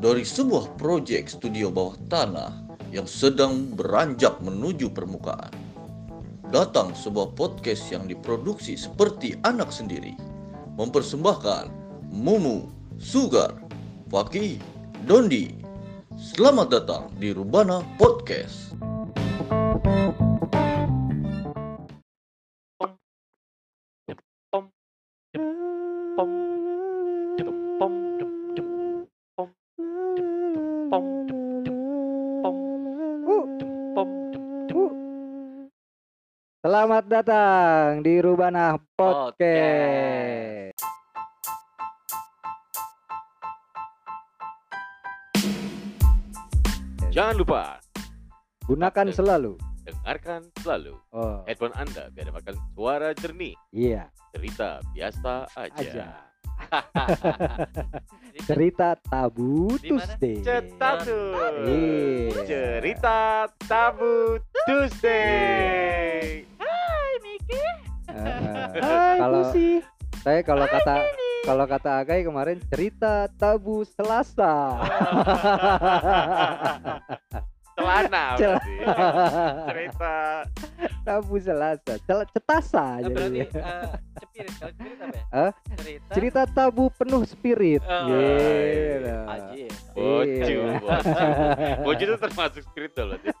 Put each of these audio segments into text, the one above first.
Dari sebuah proyek studio bawah tanah yang sedang beranjak menuju permukaan. Datang sebuah podcast yang diproduksi seperti anak sendiri. Mempersembahkan Mumu, Sugar, Faki, Dondi. Selamat datang di Rubana Podcast. Datang di Rubana Podcast. Jangan lupa Gunakan Dan- selalu. dengarkan selalu Oh, headphone Anda biar dapatkan suara jernih, iya cerita biasa aja. aja. Cerita Tabu? Tuesday. Iya. Cerita Tabu Tuesday. Heeh. Kalau saya kalau kata kalau kata Agai kemarin cerita Tabu Selasa. Celana Cel- berarti. Cerita tabu Selasa. Cel- cetasa Eh, berarti jadi. eh, cepirit kalau cepirit apa ya? Hah? Cerita. Cerita tabu penuh spirit. Oh, Gitu. Haji. Boju, Iya. boju. Boju itu termasuk spiritual berarti.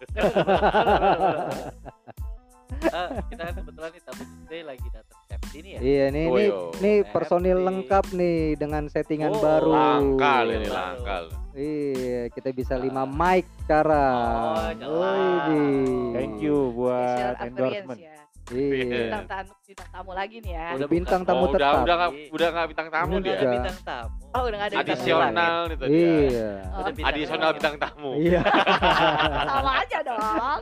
Eh, kita kan kebetulan nih tamu Tuesday lagi datang chef ini ya. Iya nih nih, nih personil Happy. lengkap nih dengan settingan Oh, baru. Langkal ini langkal. Iya, kita bisa lima mic sekarang. Oh, jelas. Widih. Thank you buat endorsement. ya. Iya. Bintang tamu, bintang tamu lagi nih ya. Udah bintang tamu Oh, udah tetap. udah nggak udah nggak bintang tamu Udah dia. ada bintang tamu. Oh, udah nggak ada bintang Adisional itu dia. Iya. Oh, Udah bintang Adisional tamu. bintang tamu. Iya. tamu. Sama aja dong.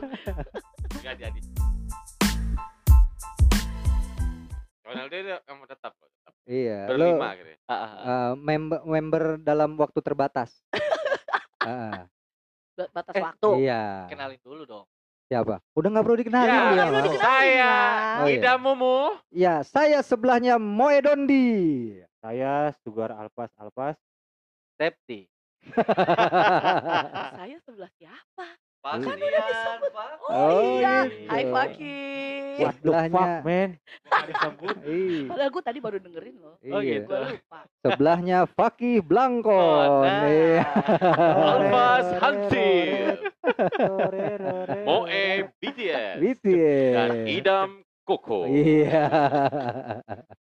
Enggak jadi. Dia dia yang tetap kok, tetap. Iya. Lo Berlima gitu. ya. Eh, member member dalam waktu terbatas. Ba- Batas Eh, waktu. iya. Kenalin dulu dong. Siapa? Udah nggak perlu dikenalin Ya, perlu dikenalin, Saya. Oh, iya. Ida Mumu. Ya, saya sebelahnya Moe Dondi. Saya Sugar Alpas Alpas. Septi. Saya sebelah siapa? Pak Kan Kalian, Pak. Oh, Oh, iya. gitu. Hai Faki. What the fuck man? Ih, Padahal gue tadi baru dengerin loh. Oh, iya. gitu. Lupa. Sebelahnya Fakih Blanco. Oh, nah. Iya. Almas rore, Moe BTS. BTS. Dan Idam Koko. Iya.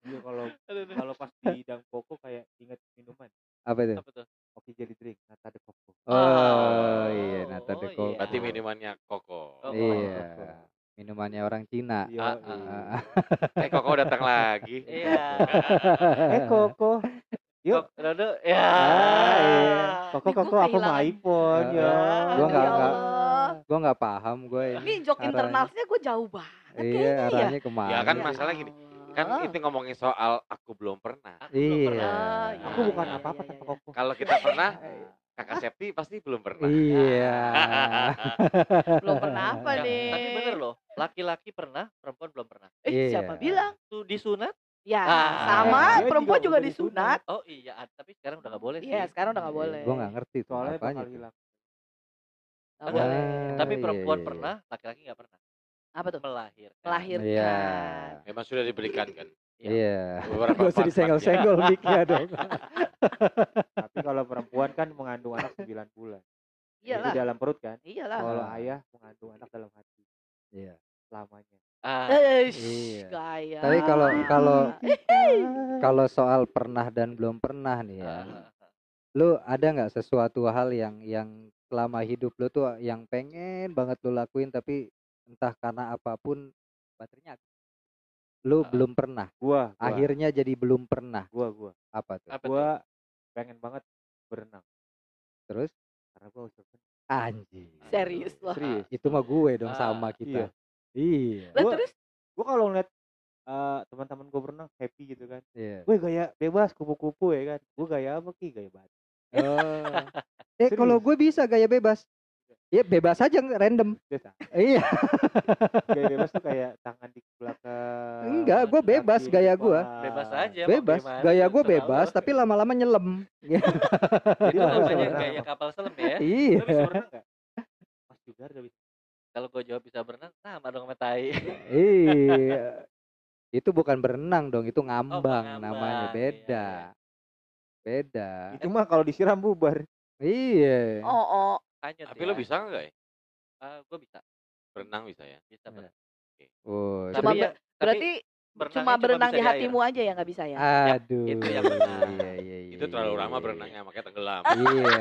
Iya, kalau kalau pas di Dang Koko kayak inget minuman. Apa itu? Apa tuh? Oke jelly drink, nata de coco. Oh, iya, Nata de Oh, Coco. iya. Berarti minumannya Koko. Oh, Iya. Minumannya orang Cina. Iya. Ah, iya. Ah, Eh Koko datang lagi. Iya. Eh Koko. Yuk. Dodo. Ya. Ah, iya. Koko Koko aku mau iPhone ya. Gua nggak Ya nggak Allah. gua nggak paham gue. Ini jok internalnya gue jauh banget Iya, ya. arahnya ke mana? Ya kan Ya masalah gini. Kan itu ngomongin soal aku belum pernah. Aku belum Iya. pernah. Ah, Aku bukan iya, apa-apa iya, iya. Koko. Kalau kita pernah, Kakak Septi pasti belum pernah. Iya. Belum pernah apa Ya, nih? Tapi bener loh, laki-laki pernah, perempuan belum pernah. Eh, Iya. siapa bilang? Tuh disunat? Ya, Ah, sama dia perempuan juga juga udah disunat. Oh iya, ad- tapi sekarang udah gak boleh Iya, sih. sekarang udah nggak boleh. Gue nggak ngerti tuh Soalnya apanya. Nggak Enggak. boleh. Tapi iya, perempuan iya, iya. pernah, laki-laki nggak pernah. Apa tuh? Melahirkan. Melahirkan. Iya. Memang sudah diberikan kan. Iya. Beberapa Gak usah disenggol-senggol mic-nya dong. Tapi kalau perempuan kan mengandung anak 9 bulan. Itu Iyalah. dalam perut kan. Iyalah. Kalau Ah. ayah mengandung anak dalam hati Iya. selamanya. Ah, Eh, Iya. gaya. Tapi kalau kalau Eh, kalau soal pernah dan belum pernah nih ya. ah, ah. Lu ada nggak sesuatu hal yang yang selama hidup lu tuh yang pengen banget lu lakuin tapi entah karena apa pun baterainya habis. Lu Ah. belum pernah. Gua, gua, Akhirnya jadi belum pernah. gua, gua, Apa tuh? Apa tuh? gua pengen banget berenang Terus karena gua berenang. anjing. serius loh. Serius. Itu mah gue dong Ah, sama kita. iya. Iya. Lah Gua- terus Gua kalau ngeliat eh, teman-teman gua berenang happy gitu kan. Iya. Gue gaya bebas kupu-kupu ya kan. Gua gaya apa ki? Gaya batu. Oh. eh kalau gue bisa gaya bebas. Iya bebas aja random. Biasa. Iya. Gaya bebas tuh kayak tangan di belakang. Enggak, gua bebas gaya gua. kepala. Bebas aja. Bebas. gimana, Gaya gue bebas tapi lama-lama nyelem. Jadi Itu lu bisa namanya gaya kapal selam ya. Iya. bisa berenang nggak? Mas juga udah bisa. Kalau gue jawab bisa berenang, sama dong sama tai. Iya. Itu bukan berenang dong, itu ngambang ngambang, namanya. iya, Beda. iya. Beda. Itu mah kalau disiram bubar. Iya. Oh, oh. Hanyut Tapi lo bisa nggak ya? gue bisa. Berenang bisa ya? Bisa berenang. Oh, Cuma Tapi ber- ya, tapi berarti berenangnya cuma berenang bisa di air. hatimu aja ya nggak bisa ya? aduh. itu yang benar. Iya, iya, iya. Itu terlalu iya, lama iya, berenangnya makanya tenggelam. Iya.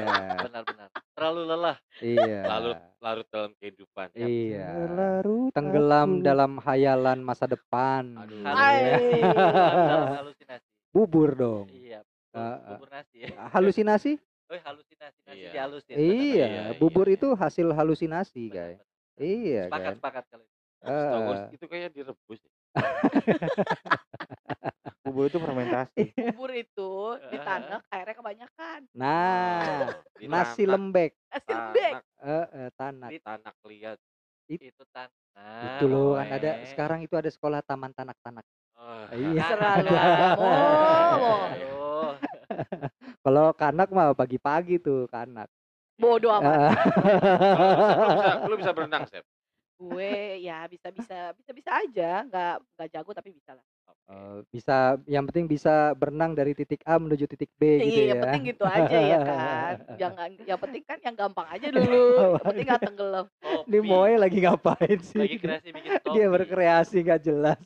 Benar-benar. Terlalu lelah. Iya. Larut larut dalam kehidupan. Iya. Larut Tenggelam aku. dalam hayalan masa depan. Aduh. Iya. halusinasi. Bubur dong. Iya. Bubur nasi ya. Halusinasi? Oh, halusinasi nasi Iya. dihalusin. Iya, iya, bubur iya. itu hasil halusinasi, guys. Iya Sepakat, kan. sepakat kalau itu. Setahu gua Ah. itu kayak direbus. Bubur itu fermentasi. Bubur itu ditanek airnya kebanyakan. Nah, Di nasi tanak- lembek. Nasi lembek. tanak- Eh, eh, tanak. Di tanak liat. Itu tanah. Itu loh, kan ada sekarang itu ada sekolah taman tanak-tanak. Oh, Iya. Selalu. Oh. Oh, Kalau kanak mah pagi-pagi tuh kanak. Bodoh amat. Kalau lu bisa, lu bisa berenang, Sep. Gue ya bisa bisa bisa bisa aja, nggak nggak jago tapi bisa lah. Eh, bisa yang penting bisa berenang dari titik A menuju titik B gitu iya, ya. yang penting gitu aja ya kan. Jangan yang penting kan yang gampang aja dulu. Yang penting nggak tenggelam. Ini. Moe lagi ngapain sih? lagi kreasi bikin topi. Dia berkreasi nggak jelas.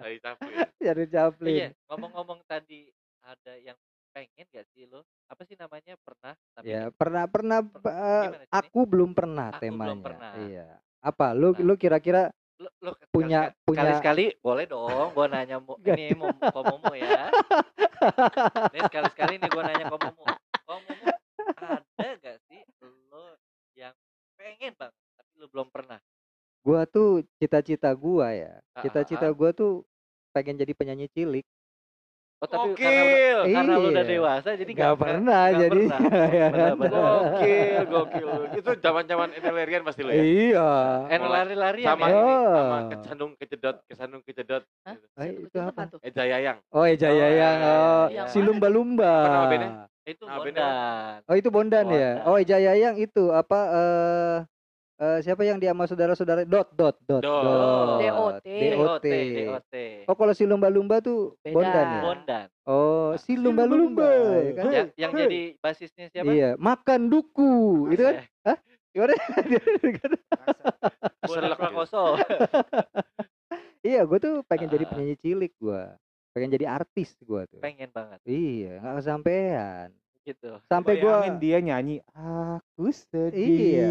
Dari Chaplin. Jadi Iya, Chaplin. ngomong-ngomong tadi ada yang pengen gak sih lo? Apa sih namanya pernah? Tapi Ya pernah pernah Per- gimana sih? aku belum pernah Aku belum temanya. pernah. Iya. Apa lu Nah. lu kira-kira lo, lo punya- punya- sekali-sekali boleh dong gua nanya mu, ini mau komomo ya. Nih sekali-sekali nih gua nanya komomo. Komomo ada gak sih lo yang pengen banget tapi lo belum pernah? gua tuh cita-cita gua ya. Cita-cita gua tuh pengen jadi penyanyi cilik. Oh tapi karena Gokil. karena lo udah Iya. dewasa jadi Nggak pernah nggak jadi. pernah. Ya benar. Gokil, gokil. Itu zaman-zaman Enelerian pasti lo ya. Iya. Eh lari-lari Sama ya. ini, Oh. sama kesandung kejedot, kesandung kejedot. Hah? gitu. Eh, itu apa? tuh? Eja Yayang. Oh Eja Oh, Yayang. iya, Oh, iya, si iya. lumba-lumba. Apa nama bandnya? Itu Nah. Bondan. Oh itu Bondan ya. Bondan. Oh Eja Yayang itu apa eh eh, siapa yang dia sama saudara-saudara dot dot dot Dot. DOT. DOT. DOT. Oh kalau si lumba-lumba tuh Beda. Bondan ya. Bondan. Oh si lumba-lumba. ya kan? Yang, yang jadi basisnya siapa? Iya, makan duku. Itu kan? Eh, Gimana? Bondan Selek gitu. Prakoso. iya, gue tuh pengen jadi Ah. penyanyi cilik gua. Pengen jadi artis gua tuh. Pengen banget Iya, nggak kesampean. gitu. Sampai gua Bayangin dia nyanyi aku sedih. Iya.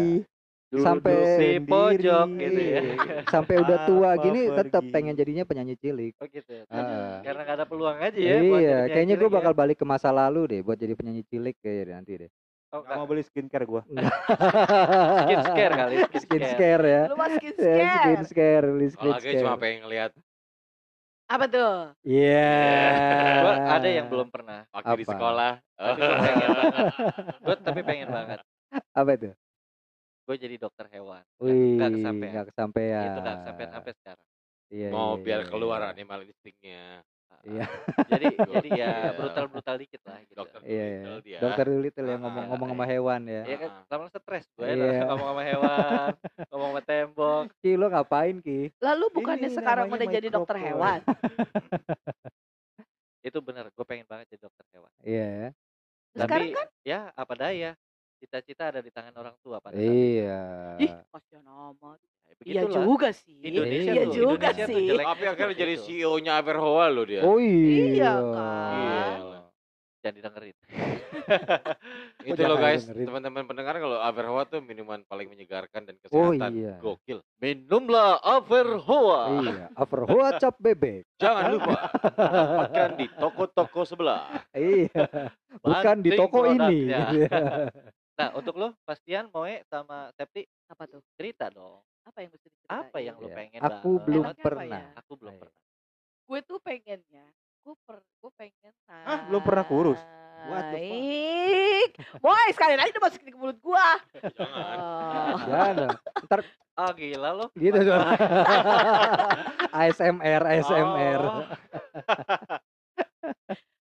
Duduk Sampai di sendiri. pojok gitu ya. Sampai udah tua Apa gini tetap pengen jadinya penyanyi cilik. Oh gitu. ya. Ah. Karena gak ada peluang aja ya. buat iya, kayaknya gue ya. bakal balik ke masa lalu deh buat jadi penyanyi cilik kayaknya nanti deh. Oh, Nggak mau beli skincare gua. skin scare kali. skin scare ya. Lu mas skin Ya, skin scare. scare, beli Kalau skin lagi cuma pengen ngeliat Apa tuh? Iya. Gua ada yang belum pernah. waktu di sekolah. Tapi gue pengen banget. Gue tapi pengen banget. Apa itu? Gue jadi dokter hewan. Nggak- Wih, nggak kesampean. nggak kesampean. Itu gak kesampean sampai sekarang. Iya, Mau iya, biar iya, keluar iya. animal instingnya. Iya. Jadi jadi ya Gokil. brutal-brutal dikit lah gitu. Dokter Iya, iya. Dia. Dokter Dolittle yang Ah, ngomong-ngomong iya. sama hewan ya. Iya kan, lama stres gue Iya. ngomong sama hewan, ngomong sama tembok. Ki lo ngapain Ki? Lalu bukannya Ini sekarang udah jadi dokter hewan? Itu bener, gue pengen banget jadi dokter hewan. Iya. Sekarang Tapi kan? ya apa daya, cita-cita ada di tangan orang tua pada saat Iya. Ih, kasihan amat. Ya, Iya begitulah. juga sih. Indonesia Iya tuh, juga Indonesia tuh sih. jelek Tapi akhirnya jadi gitu. CEO-nya Averhoa loh dia. Oh iya. Iya kan. Gila. Jangan didengerin. Itu loh guys, teman-teman pendengar kalau Averhoa tuh minuman paling menyegarkan dan Oh kesehatan. iya. Gokil. Minumlah Averhoa. Iya. Averhoa cap bebek. Jangan lupa dapatkan di toko-toko sebelah. Iya. Bukan di Banting toko ini. produknya. Iya. Nah, untuk lo, Pastian, Moe, sama Septi, Apa tuh? cerita dong. Apa yang mesti diceritain? Apa yang lo Iya. pengen Aku banget? belum Enaknya apa pernah. ya? Aku belum Iya. pernah. Gue tuh pengennya, gue per, gue pengen Hah, belum pernah kurus? Baik. Boy, sekali lagi udah masukin ke mulut gua. Jangan. Oh. Jangan. Ntar Ah gila lo. gitu suara. ASMR, ASMR. Oh.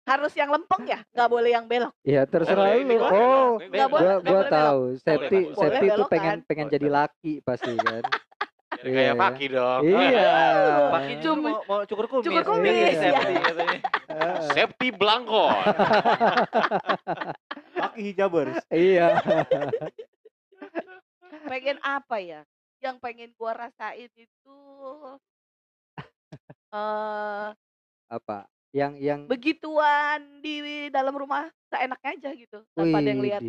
Harus yang lempeng ya, nggak boleh yang belok. Iya terserah lu. Oh, Nggak gua boleh, gua gua tahu. Septi Septi tuh pengen kan? pengen Boleh jadi laki pasti kan. Biar Iya, kayak iya. Paki dong. Iya. Pakai cum mau, mau cukur kumis. Cukur Iya, kumis, ya. safety katanya. Heeh. Safety Blankon. Pakai hijabers. Iya. Pengen apa ya? Yang pengen gua rasain itu eh Apa? Yang yang begituan di dalam rumah seenaknya aja gitu tanpa ada yang lihat.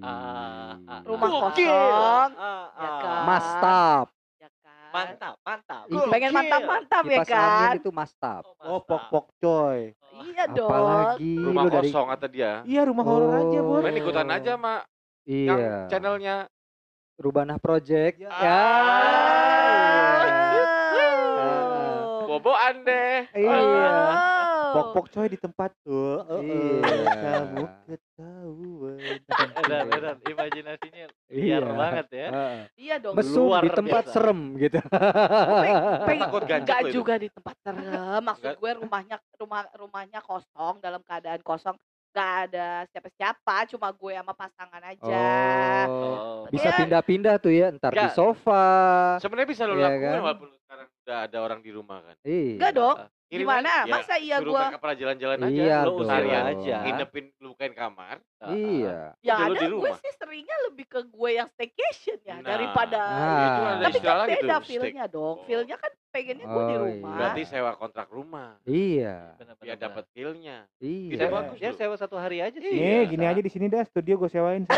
Ah, ah, rumah ah. kosong Ah, ya ah. kan Mastap. ya kan Mantap, mantap. Ih, pengen mantap-mantap ya Kipas kan angin itu mastap. Oh, Oh, mantap. pok-pok coy. iya dong Apalagi Rumah dari kosong kata dia. Iya, rumah horor aja, Oh. Bos. Main ikutan aja mak yang Iya. channelnya. Rubana Project. Ya. Ya. Oh. Boboan deh. Iya. Oh. Pok-pok coy di tempat tuh. Iya. Kamu ketahuan. Edan, edan. Imajinasinya Iya. liar banget ya. Heeh. iya dong Mesum Luar di tempat biasa. serem gitu. pengen Takut enggak juga di tempat serem maksud gue rumahnya rumah rumahnya kosong dalam keadaan kosong nggak ada siapa-siapa cuma gue sama pasangan aja Oh. Oh. Bisa Iya. pindah-pindah tuh ya, ntar di sofa. Sebenarnya bisa lo Iya lakukan kan? walaupun sekarang udah ada orang di rumah kan. Iya. enggak dong Kirim gimana aja. masa iya Suruh gue mereka pada jalan-jalan aja. Iya dong. usir aja. Nginepin lu bukain kamar. Iya. yang lu ada di gue rumah. sih seringnya lebih ke gue yang staycation ya Nah. daripada Nah. Itu ada tapi kan beda steak. feelnya dong Oh. feelnya kan pengennya gue di Oh, rumah Berarti sewa kontrak rumah. Iya. Biar dapat feel-nya. Iya. Itu bagus Ya sewa satu hari aja sih. Nih, gini aja di sini dah studio gue sewain.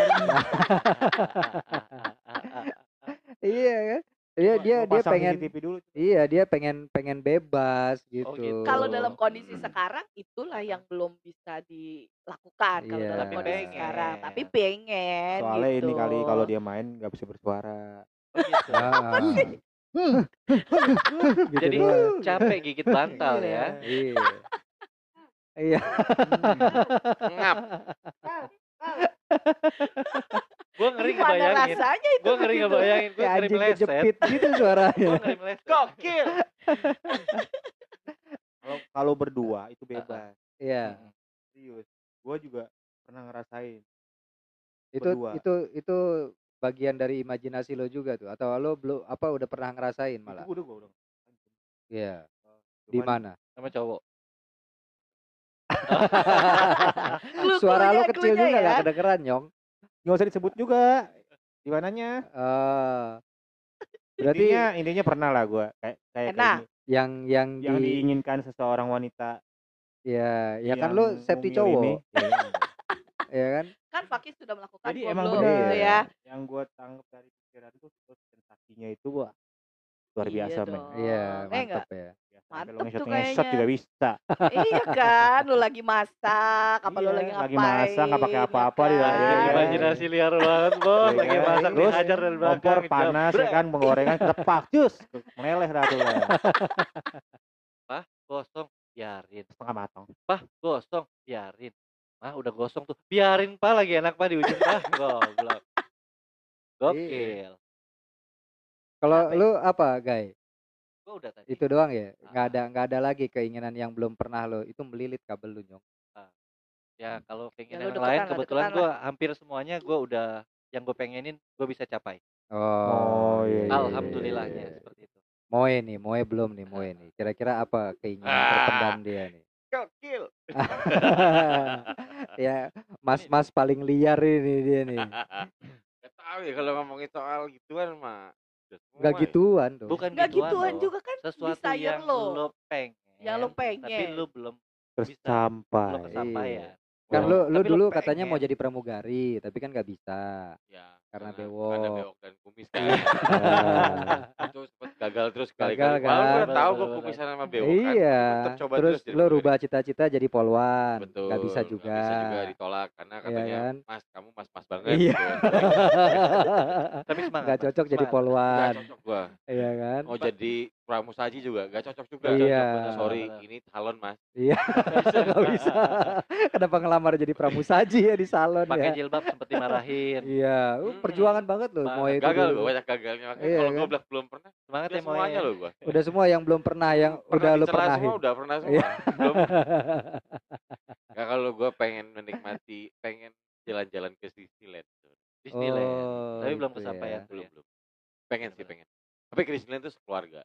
Iya kan? Iya dia dia pengen CCTV dulu. Iya, dia pengen pengen bebas gitu. gitu. kalau dalam kondisi sekarang itulah yang belum bisa dilakukan kalau Iya. dalam Tapi kondisi pengen. sekarang tapi pengen Soalnya gitu. ini kali kalau dia main nggak bisa bersuara. Oh, gitu. Ah. Gitu Jadi doang. capek gigit bantal ya. Iya. Iya. Ngap. Gue ngeri Gimana ngebayangin. rasanya itu Gue ngeri ngebayangin. Gue Kayak ngeri anjing meleset. kejepit gitu suaranya. Gue ngeri meleset. Gokil. Kalau kalau berdua itu bebas. Iya. Serius. Gue juga pernah ngerasain. Itu Berdua. itu itu bagian dari imajinasi lo juga tuh atau lo belum apa udah pernah ngerasain malah? Itu udah gue udah. Iya. Di Cuman mana? Sama cowok. Suara lo kecil juga ya. gak kedengeran, Nyong. Nggak usah disebut juga. Di mananya? Eh berarti intinya intinya pernah lah gue kayak kayak kayak yang yang yang di diinginkan seseorang wanita ya ya kan lo safety cowok, ini, ya, ya kan? kan Fakih sudah melakukan jadi emang belum bener. gitu Iya. ya yang gue tangkap dari pikiran tuh terus sensasinya itu wah luar Iya biasa men dong. Iya, Eh, mantep enggak? ya. Biasa sampai Mantep lo ngesot tuh kayaknya. juga bisa iya kan lu lagi masak apa lu Iya, lagi ngapain lagi masak, nggak pakai ya apa-apa di kan? dalam Anjing, Iya. Imajinasi liar banget bos. Iya Lagi kan? masak Terus dihajar dari belakang. kompor panas ya Brek. kan penggorengan ketepak cus meleleh dah tuh lah. Pah, gosong. Biarin. setengah matang Pah, gosong. Biarin. Mah udah gosong tuh. Biarin pak lagi enak pak di ujung pah. Goblok. Gokil. Kalau lu apa, Guy? Gue udah tadi. Itu doang ya? Nggak Ah. ada nggak ada lagi keinginan yang belum pernah lo itu melilit kabel lu, Nyong. Ya kalau keinginan lu yang lain kebetulan gue hampir semuanya gue udah yang gue pengenin gue bisa capai. Oh, Oh, iya, iya, Alhamdulillahnya iya. seperti itu. Moe nih, Moe belum nih, Moe nih. Kira-kira apa keinginan Ah. terpendam dia nih? Gokil. ya, mas-mas paling liar ini dia nih. Gak tahu ya kalau ngomongin soal gituan mah. Nggak ya. gituan tuh. Bukan Nggak gituan, gituan juga kan Sesuatu desire yang lo. lo pengen. Yang lo Tapi pengen. lu belum terus Bisa. sampai belum kesampaian. Kan lu lu tapi lu dulu katanya mau jadi pramugari, tapi kan nggak bisa. Ya. Karena Karena bewok. bewok dan kumis kan. Iya. itu sempat gagal terus kali-kali. Gagal, gue kan? udah tahu gue kumisan sama bewok kan. Iya. Tetap coba Terus jadi lo rubah cita-cita jadi polwan. Betul. Gak bisa juga. bisa juga ditolak karena Iya katanya kan? Mas kamu mas-mas banget Iya. gitu. Tapi semangat. Gak Mas. cocok jadi polwan. Gak cocok gua. Iya kan? Mau jadi pramusaji juga gak cocok juga. Iya. Sorry, ini salon mas. Iya. Gak bisa. Kenapa ngelamar jadi pramusaji ya di salon Pakai ya? jilbab sempet dimarahin. Iya. Perjuangan banget loh. Mau itu Gagal gue banyak gagalnya. Makanya Iya kalau kan? gue bilang belum pernah, Semangat ya mau semuanya loh gue. Udah semua yang belum pernah yang udah lu dicela pernahin. semua udah pernah semua. Iya. Belum. Gak kalau gue pengen menikmati, pengen jalan-jalan ke Disneyland. Disneyland. Oh, Tapi belum itu kesampaian ya. Belum ya. belum. Pengen sih pengen. Tapi ke Disneyland tuh sekeluarga.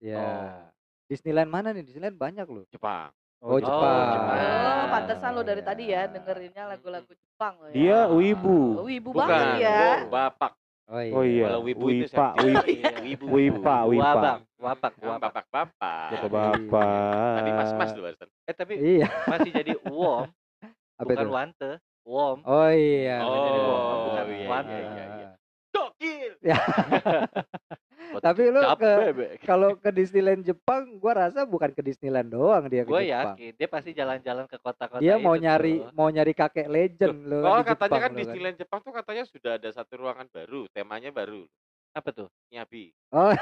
Ya. Oh. Disneyland mana nih? Disneyland banyak loh. Jepang. Oh, Jepang. Jepang. Oh, pantesan lo dari iya. tadi ya dengerinnya lagu-lagu Jepang lo ya. Dia Ah. wibu. Oh, Wibu Bukan, banget ya. Bo, Bapak. Oh iya. Oh iya. Kalau wibu itu Wipa, siapa? wipa. Iya, wibu. Wipa, wipa. Wabak, wapak, Yang wapak. bapak-bapak. Bapak-bapak. Tadi mas-mas lu barusan. Eh tapi Iya. masih jadi wom, Apa bukan itu? wante. Wom. Oh iya. Oh, bukan iya, Wante. iya, iya, iya. Tapi lu ke kalau ke Disneyland Jepang, gua rasa bukan ke Disneyland doang dia ke Gue Jepang. yakin dia pasti jalan-jalan ke kota-kota Dia mau itu nyari tuh. mau nyari kakek legend loh. Oh di katanya Jepang kan loh Disneyland Jepang tuh katanya sudah ada satu ruangan baru, temanya baru. apa tuh? Nyabi. Oh Ah,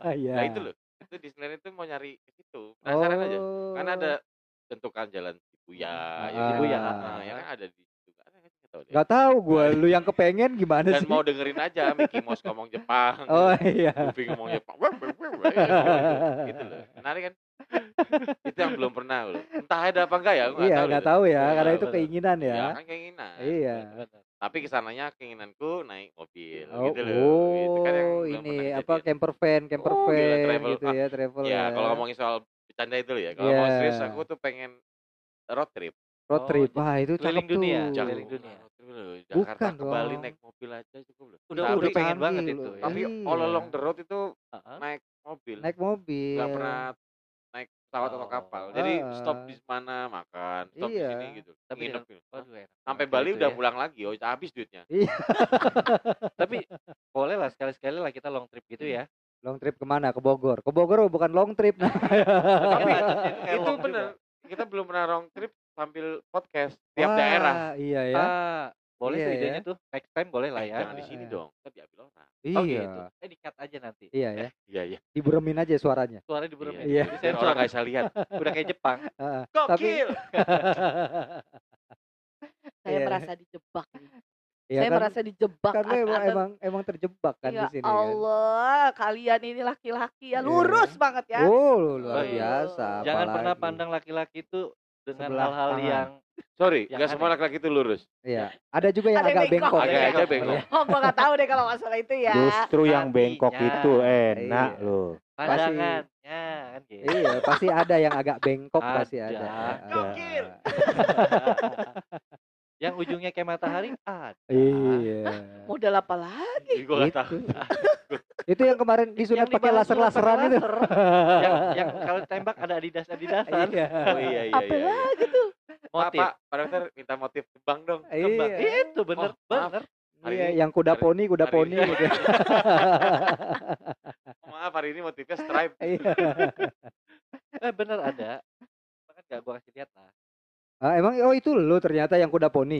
Nah, iya. nah itu loh. Itu Disneyland itu mau nyari ke situ. Penasaran aja. Oh. Karena ada bentukan jalan Shibuya. Ah. ya, Shibuya, Nah, ah. ya kan ada di kan? Tahu deh. Gak tahu gua, lu yang kepengen gimana Dan sih? mau dengerin aja Mickey Mouse ngomong Jepang. Oh iya. Goofy ngomong Jepang. Wah, wah, wah, wah, gitu, gitu loh. Menarik kan? itu yang belum pernah loh. Entah ada apa enggak ya, aku Iya, tahu loh. tahu ya, Iya, karena itu betul. keinginan Ya, ya. kan keinginan. Iya. Tapi ke sananya keinginanku naik mobil Oh, gitu loh. Kan yang oh, belum ini pernah apa kejadian. camper van, camper Oh, gila, van travel. gitu Ah, ya, travel Ya, ya. kalau ngomongin soal bercanda itu loh ya. Kalau mau Iya. serius aku tuh pengen road trip. Road Oh, trip, wah itu keliling cakep dunia, tuh. Jauh. keliling dunia. Jakarta Bukan ke Bali dong. naik mobil aja cukup loh. Udah tapi, udah pengen canggih banget loh. itu. ya. tapi Iya. all along the road itu Heeh. naik mobil. Naik mobil. Nggak pernah naik pesawat atau Oh. kapal. Jadi stop di mana makan, stop di Iya. sini gitu. Tapi Nginep dengan- gitu. Waduh, enak Sampai banget Bali itu udah ya. pulang lagi, oh habis duitnya. Iya. Tapi boleh lah sekali-sekali lah kita long trip gitu ya. Long trip ke mana? Ke Bogor. Ke Bogor bukan long trip. Nah. Tapi itu long bener. Kita belum pernah round trip sambil podcast tiap Wah, daerah. Iya ya. Ah, boleh Iya tuh ya. idenya tuh. Next time boleh lah Eh, ya. Jangan di sini Iya. dong, kita diambil orang. Oh iya. gitu. Eh di-cut aja nanti. Iya ya. Iya, iya. Diburemin aja suaranya. Suaranya diberemin. Iya. Biar Disensor. orang nggak bisa lihat. Udah kayak Jepang. Heeh. Tapi Gokil. Saya Iya. merasa dijebak. ya Saya kan, merasa dijebak. kan lu emang, emang emang terjebak kan ya di sini kan. Allah, kalian ini laki-laki ya Iya. lurus banget ya. Oh, luar Oh, iya. biasa. Jangan pernah pandang laki-laki itu dengan Sebelah hal-hal tangan. yang Sorry, Yang nggak semua aneh. laki-laki itu lurus. Iya. Ada juga yang Ada agak bengkok. bengkok. Agak aja bengkok. Oh, gua nggak tahu deh kalau masalah itu ya. Justru yang bengkok itu enak Iya. loh. pandangannya kan gitu. Iya, pasti ada yang agak bengkok pasti ada. Ada. Ada. Gokil. Yang ujungnya kayak matahari ada. Iya. Modal apa lagi? Gue nggak Itu. tahu. Itu yang kemarin disunat Yang pakai laser-laseran itu. laser. yang, yang kalau tembak ada adidas adidasan. Iya. Oh iya iya Apa iya. lagi tuh? Pak, Motif. Pak, Pak Dokter minta motif kembang dong. Kembang. Iya. Itu bener Oh, bener. Hari Iya, ini- yang kuda hari- poni, kuda hari poni ini- gitu. Maaf hari ini motifnya stripe. Iya. Eh bener ada. Bahkan gak gua kasih lihat lah. Ah, emang oh itu lu ternyata yang kuda poni.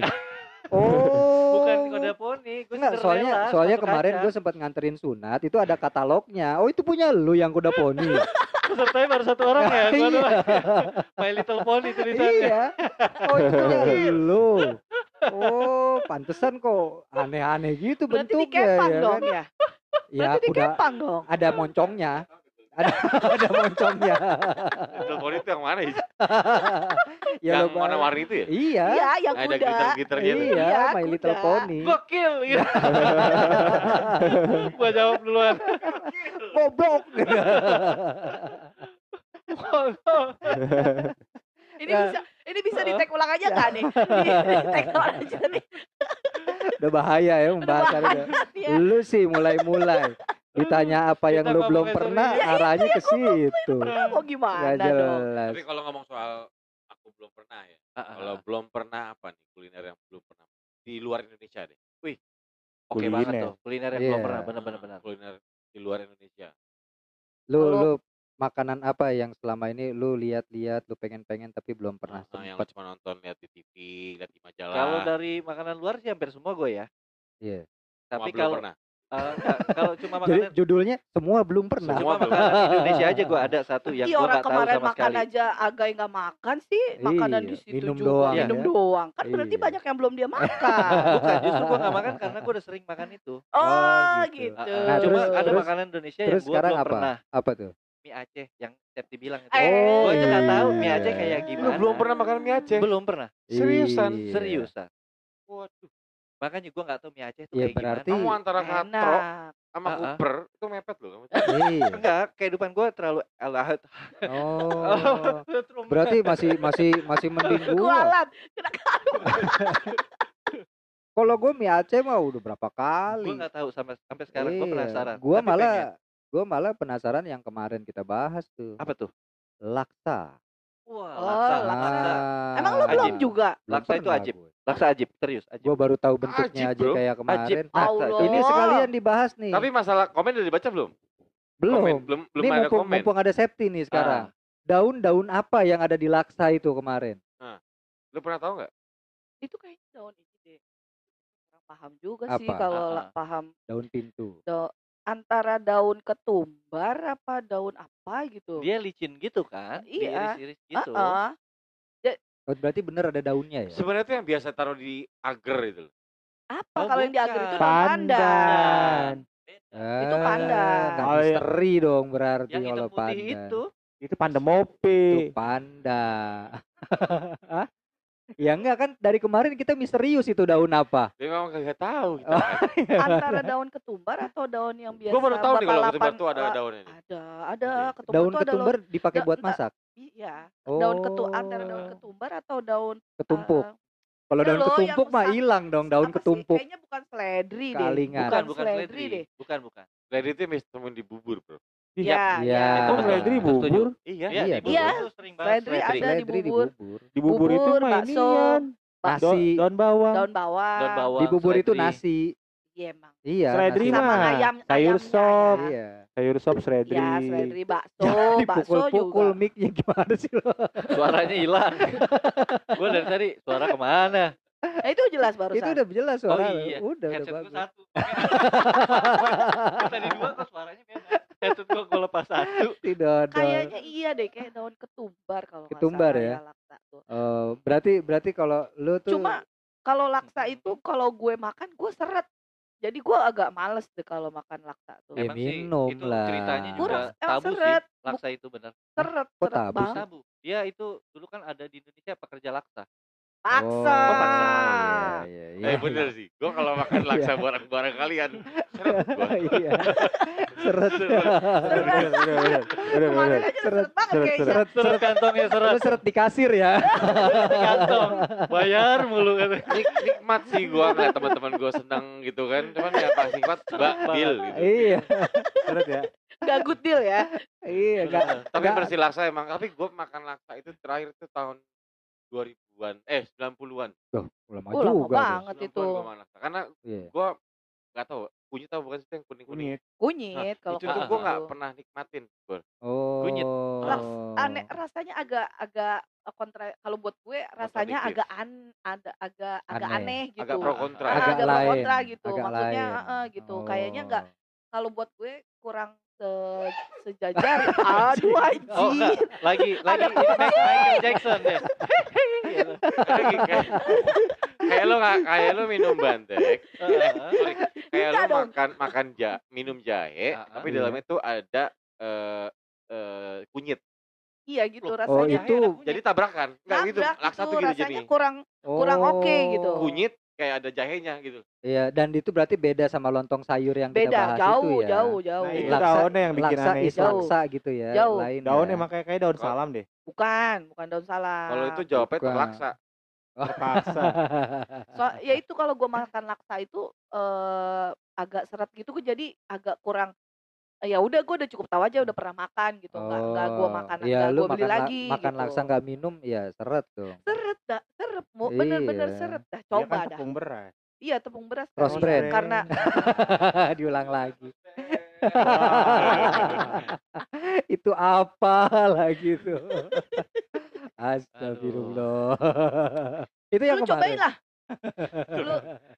Oh. Bukan kode poni, gue Enggak, soalnya soalnya kemarin gue sempat nganterin sunat, itu ada katalognya. Oh, itu punya lu yang kuda poni. pesertanya baru satu orang ya. Gua Iya. My Little Pony tulisannya. iya. Oh, itu punya lu. Oh, pantesan kok aneh-aneh gitu Berarti di bentuknya kepang ya dong kan? ya. Ya, Berarti di kuda kepang dong. ada moncongnya. Ada ada moncongnya. Little Pony itu yang mana? ya? ya yang lo warna warni itu ya? Iya. Iya, yang Ada kuda. glitter-glitter gitu. Iya, Iya, My kuda. Little Pony. Gokil gitu. gua jawab duluan. Goblok. Ini bisa ini bisa di tag ulang aja nggak nih? Di tag ulang aja nih. Udah bahaya ya Udah membahas bahaya nih ya. Lu sih mulai-mulai ditanya apa yang lu belum pernah sorry. Ya, itu arahnya ke situ. Pernah mau gimana Gak dong? jelas. Tapi kalau ngomong soal aku belum pernah ya. Ah, Kalau belum pernah apa nih kuliner yang belum pernah di luar Indonesia deh. Wih, oke banget Kuliner. tuh. Kuliner yang belum Iya. pernah, bener bener. kuliner di luar Indonesia. Lu Kalau- lu makanan apa yang selama ini lu lihat-lihat, lu pengen-pengen tapi belum pernah Nah, yang cuma nonton lihat di TV, lihat di majalah. Kalau dari makanan luar sih hampir semua gue ya. Iya. Semua Tapi belum kalau pernah. Eh, kalau cuma Jadi makanan judulnya semua belum pernah. cuma Semua belum. makanan Indonesia aja gue ada satu yang Iya gue orang nggak tahu kemarin sama makan sekali. aja agak nggak makan sih makanan Iya, di situ minum juga doang minum ya. doang kan berarti Iya. banyak yang belum dia makan. Bukan, justru gue nggak makan karena gue udah sering makan itu. oh gitu. gitu. Ah, Nah, cuma terus- ada terus- makanan Indonesia Terus yang gue sekarang belum apa? pernah. Apa tuh? Mie Aceh yang Septi bilang itu. Eh, gue aja nggak tahu mie iya. Aceh kayak Lu gimana. belum pernah makan mie Aceh? Belum pernah. Seriusan? Iya. Seriusan. Waduh. Makanya gue nggak tahu mie Aceh itu Ya, kayak berarti- Kamu antara katro sama Ah, ah. kuper itu mepet loh. kamu. Iya. gimana. Enggak, kehidupan gue terlalu alahat. Oh. Berarti masih masih masih mending gua. Kualat. Kalau gua mie Aceh mah udah berapa kali. gue nggak tahu sampai sampai sekarang gue Iya. penasaran. Gua Tapi malah gua malah penasaran yang kemarin kita bahas tuh. apa tuh? Laksa. Wah, Oh, laksa, laksa. laksa. Emang lu Ajib. belum juga? Laksa itu ajib. Laksa ajib, serius ajib. Gua baru tahu bentuknya Ajib, aja bro. kayak Ajib. kemarin. Nah, Allah. ini sekalian dibahas nih. Tapi masalah komen udah dibaca belum? belum. Komen, belum belum Ini ada mumpung, komen. mumpung ada safety nih sekarang. Ah. Daun-daun apa yang ada di laksa itu kemarin? Lu pernah tahu nggak? Itu kayaknya daun ini deh. Kurang paham juga sih Apa? kalau Ah, la- paham Daun pintu. do- antara daun ketumbar apa daun apa gitu. Dia licin gitu kan? Iya. Diiris-iris gitu. Heeh. Oh, berarti bener ada daunnya ya? Sebenarnya itu yang biasa taruh di agar itu. loh. Apa Oh, kalau yang di agar itu daun pandan. Eh, Itu pandan. nggak Oh, iya. misteri dong berarti Yang hitam kalau putih pandan. itu. Itu pandemope. Itu panda. Ya enggak kan dari kemarin kita misterius itu daun apa? Dia memang kagak tahu gitu. Oh. kan. antara daun ketumbar atau daun yang biasa Gue baru tahu nih kalau ketumbar tuh ada eh, daunnya nih. ada ada Iya. ketumbar daun ada ketumbar daun dipakai da- buat masak. iya Oh. daun ketu antara daun ketumbar atau daun ketumpuk. eh, Kalau ya daun ketumpuk mah hilang dong daun sih? ketumpuk. kayaknya bukan seledri deh Kalingan. Bukan, bukan, seledri seledri. deh Bukan, bukan. Lady itu temuin di bubur, bro. Iya, Iya. iya. Oh, betul. seledri bubur. Iya. Iya, Iya, Iya. Seledri ada di bubur. Di bubur, itu bakso. Nasi. Daun bawang. daun bawang Daun bawang. Di bubur itu nasi. iya emang Iya. Seledri sama mah ayam sayur sop. ya. Iya. Sayur sop seledri. ya seledri bakso Jangan bakso juga mic-nya gimana sih lo? Suaranya hilang. gue dari tadi suara ke mana? nah, itu jelas barusan Itu udah jelas suara. Oh iya. Udah, udah Headset gue bagus. satu. Kan tadi dua kok suaranya beda. Headset gue gue lepas satu. Tidak. kayaknya iya deh kayak daun ketumbar kalau Ketumbar salah ya? laksa tuh. Eh, berarti berarti kalau lu tuh Cuma kalau laksa itu kalau gue makan gue seret. Jadi gue agak males deh kalau makan laksa tuh. Ya, Emang sih, minum itu lah. ceritanya juga emang tabu seret. sih. Laksa itu benar. Seret, Kok seret tabu? banget. Tabu. Dia itu dulu kan ada di Indonesia pekerja laksa. Paksa. Oh, paksa. Iya, iya, Eh iya. bener sih. Gue kalau makan laksa bareng-bareng kalian, seret gua. Iya. Seret. Bener. aja Seret, seret banget seret, kayaknya. Seret, Seret seret. kantongnya Lu seret. seret di kasir ya. Di kantong. Bayar mulu kan. Nik- nikmat sih gue ngeliat teman-teman gue senang gitu kan. Cuman ya paling nikmat mbak gitu. iya. Seret ya. Gak good deal ya. Iya, enggak Tapi Nggak. bersih laksa emang. Tapi gue makan laksa itu terakhir itu tahun 2000-an, eh 90-an. Loh, lama Oh, lama juga. banget itu. 90-an gua makan laksa. Karena Iya. gue nggak tahu kunyit tahu bukan sih yang kuning-kuning. Kunyit. Kunyit kalau itu tuh gue nggak pernah nikmatin. Bro. Oh. Kunyit. Ras- aneh rasanya agak agak eh, kontra kalau buat gue rasanya agak an ada agak agak Aneh. aneh gitu Agak pro kontra. Ah, Agak agak pro lain, kontra gitu agak maksudnya lain. eh, gitu kayaknya nggak Oh. kalau buat gue kurang se sejajar aduh Oh, anjir enggak. Lagi lagi Michael Jackson ya. Kayak lo kayak lo minum bandek. Sorry, kayak lo makan makan ja, minum jahe, Ah, tapi iya. dalamnya tuh ada eh eh, kunyit. iya gitu Loh, Oh, rasanya itu Jadi tabrakan. Enggak gitu. Laksa gitu, tuh gitu rasanya jadi. kurang kurang oke gitu. Oh. Kunyit kayak ada jahenya gitu. Iya, dan itu berarti beda sama lontong sayur yang kita beda bahas jauh itu ya. jauh jauh Nah, itu Laksa- daunnya yang bikin laksa aneh is itu. laksa gitu ya. Jauh. Lain Daunnya ya. emang kayak daun Kok- salam deh. bukan bukan daun salam Kalau itu jawabnya bukan. terlaksa. Terpaksa. so, ya itu kalau gue makan laksa itu eh agak seret gitu gue jadi agak kurang ya udah gue udah cukup tahu aja udah pernah makan gitu nggak nggak gue Oh, makan iya, nggak gue beli makan la- lagi makan gitu. laksa nggak minum ya seret dong. seret dah seret mau bener-bener Iya. seret dah Dia coba kan dah tepung beras. Iya tepung beras. Kali. brand. Karena Diulang lagi. itu apa lagi tuh? Astagfirullah. itu yang lu cobain kemarin. lah. Lu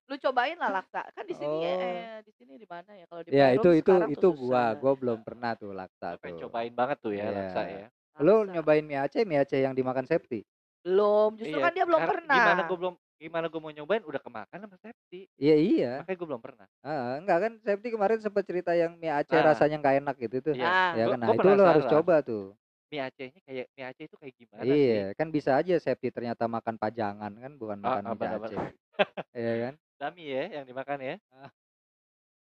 lu cobain lah laksa. Kan di sini Oh. eh di sini di mana ya kalau di Ya itu itu itu gua, susah. gua belum pernah tuh laksa Lu pengen tuh. cobain banget tuh ya Iya. laksa ya. Lu Laksa. nyobain mie Aceh, mie Aceh yang dimakan Septi? Belum, justru Iya, kan dia belum karena pernah. Gimana gue belum gimana gue mau nyobain udah kemakan sama Septi. Iya iya. Makanya gue belum pernah. Ah, enggak kan Septi kemarin sempat cerita yang mie Aceh Ah. rasanya nggak enak gitu tuh. Ya Gua- kan, nah gua itu lo harus coba tuh. Mie Acehnya kayak mie Aceh itu kayak gimana Iya, sih? kan bisa aja Septi ternyata makan pajangan kan, bukan Ah, makan apa mie apa? Aceh. Iya kan? Dami ya yang dimakan ya. Ah.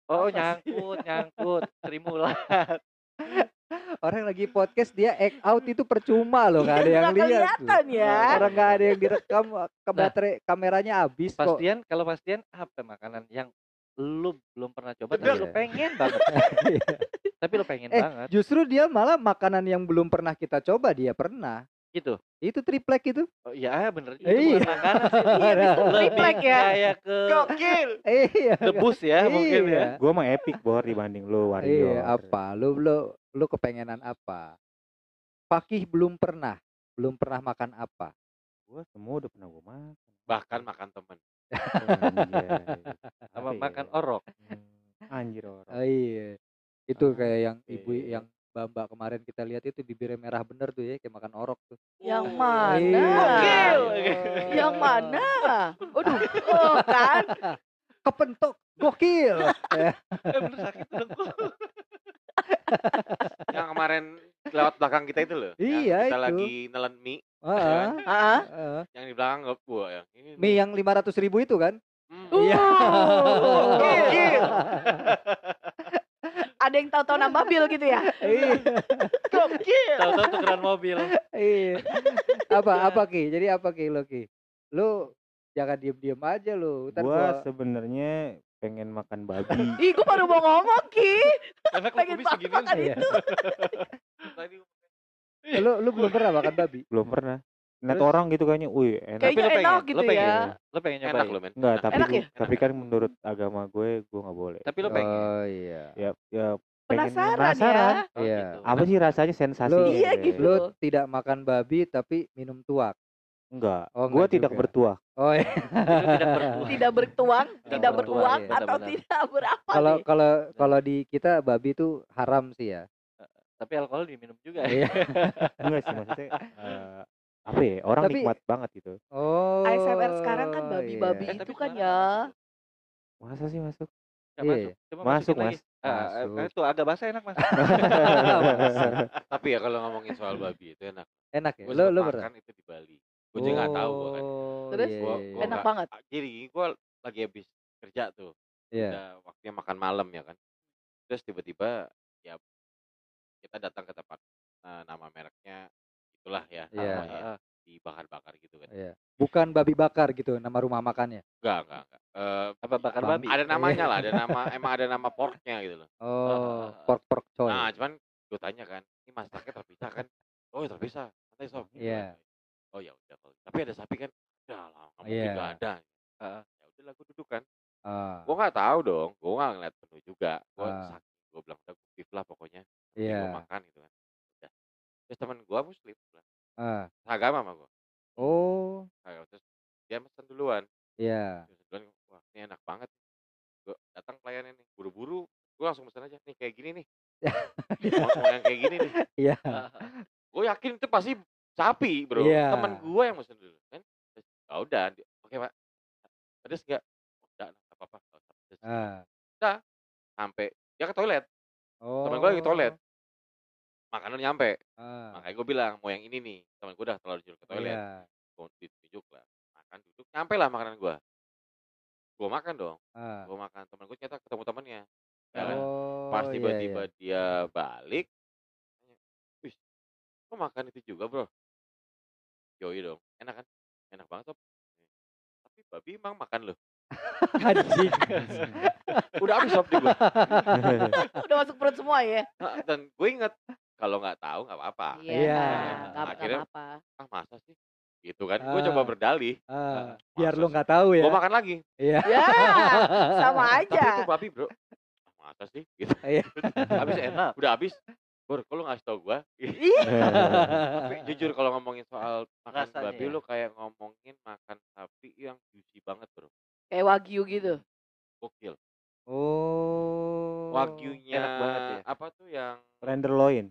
Oh Apa sih? nyangkut nyangkut Trimulat. Orang lagi podcast dia act out itu percuma loh, nggak ada Iya, yang lihat. ya. Orang nggak ada yang direkam, ke baterai kameranya habis kok. Pastian kalau pastian apa makanan yang lu belum pernah coba tapi lu pengen banget. tapi lu pengen Eh, banget Justru dia malah makanan yang belum pernah kita coba dia pernah. gitu. Itu triplek itu. Oh, iya bener itu Iya. bukan makanan sih. Iya, triplek ya. Kayak ke Gokil. Iya. debus ya mungkin ya. Iya. Gua mah epic bor dibanding lu Wario. Iya, apa? Lu lu lu kepengenan apa? Fakih belum pernah, belum pernah makan apa? Gua semua udah pernah gua makan. Bahkan makan temen. Anjay. Sama Apa makan ya? orok. Hmm, Anjir orang. Oh, iya. Itu Ah, kayak yang ibu iya. yang Mbak-mbak kemarin kita lihat itu bibirnya merah bener tuh ya, kayak makan orok tuh. Yang Oh, mana? Iya. Yang mana? Waduh, oh kan? Kepentok, gokil. Eh bener sakit. Yang kemarin lewat belakang kita itu loh. yang Iya, kita itu. lagi nelen mie. Heeh. Hah? heeh. Yang di belakang nggak gua yang ini. Mie yang 500 ribu itu kan? Hmm. Iya. Gokil. Ada yang tahu-tahu nambah bil gitu ya? Iya. Gokil. Tahu-tahu tukeran mobil. Iya. Apa apa Ki? Jadi apa Ki lo Ki? Lu jangan diem-diem aja lu. Ntar Gua gua sebenarnya pengen makan babi. Ih, gue baru mau ngomong, Ki. Karena Pengen segini. makan Iya. itu. Tadi lu lu belum pernah makan babi? Belum pernah. Net orang gitu kayaknya, wih enak. Kayaknya lu pengen, enak lu gitu pengen, ya. Lu pengen enak nyobain. loh men. Enggak, tapi Enak gua- ya? tapi kan menurut agama gue, gue nggak boleh. Tapi lu pengen. Oh iya. Ya, ya pengen Penasaran, penasaran. ya. Oh, Iya. gitu. Apa sih rasanya sensasi? Lu- Iya, gitu. Lu tidak makan babi tapi minum tuak. Enggak. Oh, gue enggak tidak juga. bertuah. Oh iya. Tidak bertuah. Tidak bertuang, tidak bertuang, bertuang iya. atau Benar-benar. tidak berapa Kalau kalau kalau di kita babi itu haram sih ya. Tapi alkohol diminum juga Iya. ya. Enggak sih maksudnya. eh, apa ya? Orang Tapi- nikmat banget gitu. Oh. ASMR sekarang kan babi-babi iya. itu kan ya. Masa sih masuk? Iya. masuk. Coba Masuk, lagi. Mas. Ah, eh, Masuk. itu agak basah enak mas. Tapi ya kalau ngomongin soal babi itu enak. Enak ya. Sempat lu pernah? makan itu di Bali. Gue juga nggak tahu gue kan. Oh, Terus? iya, Gua, iya, gua iya. Enak nggak- banget. Jadi gue lagi habis kerja tuh. Iya. Udah waktunya makan malam ya kan. Terus tiba-tiba ya kita datang ke tempat eh, nama mereknya itulah ya Iya. namanya ya, Ah, dibakar-bakar gitu kan. Iya. Bukan babi bakar gitu nama rumah makannya. Enggak, enggak, enggak. Eh, Apa bakar babi? ada namanya lah, ada nama emang ada nama porknya gitu loh. Oh, Ah. pork pork coy. Nah, cuman gue tanya kan, ini masaknya terpisah kan? Oh, ya terpisah. Santai sob. Gitu Iya. kan. Oh ya udah kalau. Tapi ada sapi kan? Ada lah, nggak mungkin Iya. nggak ada. Ah. Ya udah lah gue duduk kan. Ah, Gue nggak tahu dong, gue nggak ngeliat menu juga. Gue Ah. gue bilang udah gue lah pokoknya. Iya. Gue makan gitu kan. Udah. Terus teman gue muslim, bilang, ah. agama sama gue. Oh, Terus dia pesan duluan. iya. Terus duluan, wah ini enak banget. Gue datang pelayannya nih, buru-buru. Gue langsung pesan aja, nih kayak gini nih. mau, yang kayak gini nih. Iya. Gue yakin itu pasti sapi bro. Iya. Temen gue yang mesen dulu kan. Terus, ya udah, di- oke pak. Pedes nggak? Udah, nggak apa-apa. nggak usah pedes." Ah. Sampai dia ke toilet. Oh. Temen gue lagi toilet. Makanan nyampe. Ah. Makanya gue bilang mau yang ini nih. Temen gue udah terlalu jauh ke toilet. Iya. Gue ditunjuk lah. Makan duduk. Nyampe lah makanan gue. Gue makan dong. Ah. Gue makan. Temen gue ternyata ketemu temennya. Ya kan? Oh, Pas iya, tiba-tiba iya. dia balik. Wih, kok makan itu juga bro? Yoi dong. Enak kan? Enak banget sob. Tapi babi emang makan loh. Anjing. Udah habis sob di gue. Udah masuk perut semua ya? Dan gue inget. Kalau nggak tahu nggak apa-apa. Iya. nggak- nggak Akhirnya- apa-apa. Ah masa sih? gitu kan. Gue coba Ah. berdalih. Ah, Ah, biar masa lu sih? nggak tahu ya. Gue makan lagi. Iya. Ya, sama Tapi itu aja. babi bro. "Ah, Masa sih? Gitu. Iya. habis enak. Udah habis. Bor, kok lu ngasih tau gue? Tapi jujur kalau ngomongin soal makan Rasanya babi ya. lu kayak ngomongin makan sapi yang juicy banget bro. Kayak wagyu gitu. Gokil. Oh. Wagyunya enak banget ya. apa tuh yang Tenderloin.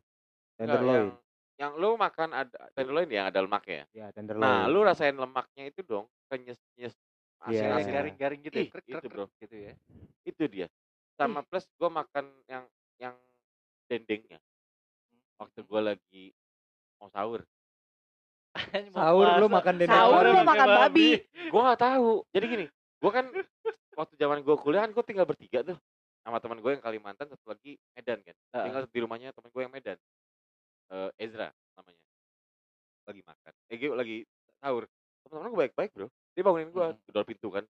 Enggak, Tenderloin. yang yang lu makan ada tenderloin yang ada lemaknya. Ya, tenderloin. Nah, lu rasain lemaknya itu dong, kenyes-nyes Iya. asin-asin. Iya. garing-garing gitu ya. Ih, krek, itu, krek, bro. krek gitu ya. Itu dia. Sama plus gue makan yang yang dendengnya. Waktu gue lagi mau sahur. Mau Sahur lu makan dendeng Sahur lu babi. makan babi. Gue nggak tahu. Jadi gini, gue kan waktu zaman gue kuliah kan gue tinggal bertiga tuh sama teman gue yang Kalimantan satu lagi Medan kan. Heeh. Tinggal di rumahnya teman gue yang Medan. Eh, Ezra namanya. Lagi makan. Eh gue lagi sahur. Teman-teman gue baik-baik bro. Dia bangunin gue, Mhm. gedor pintu kan.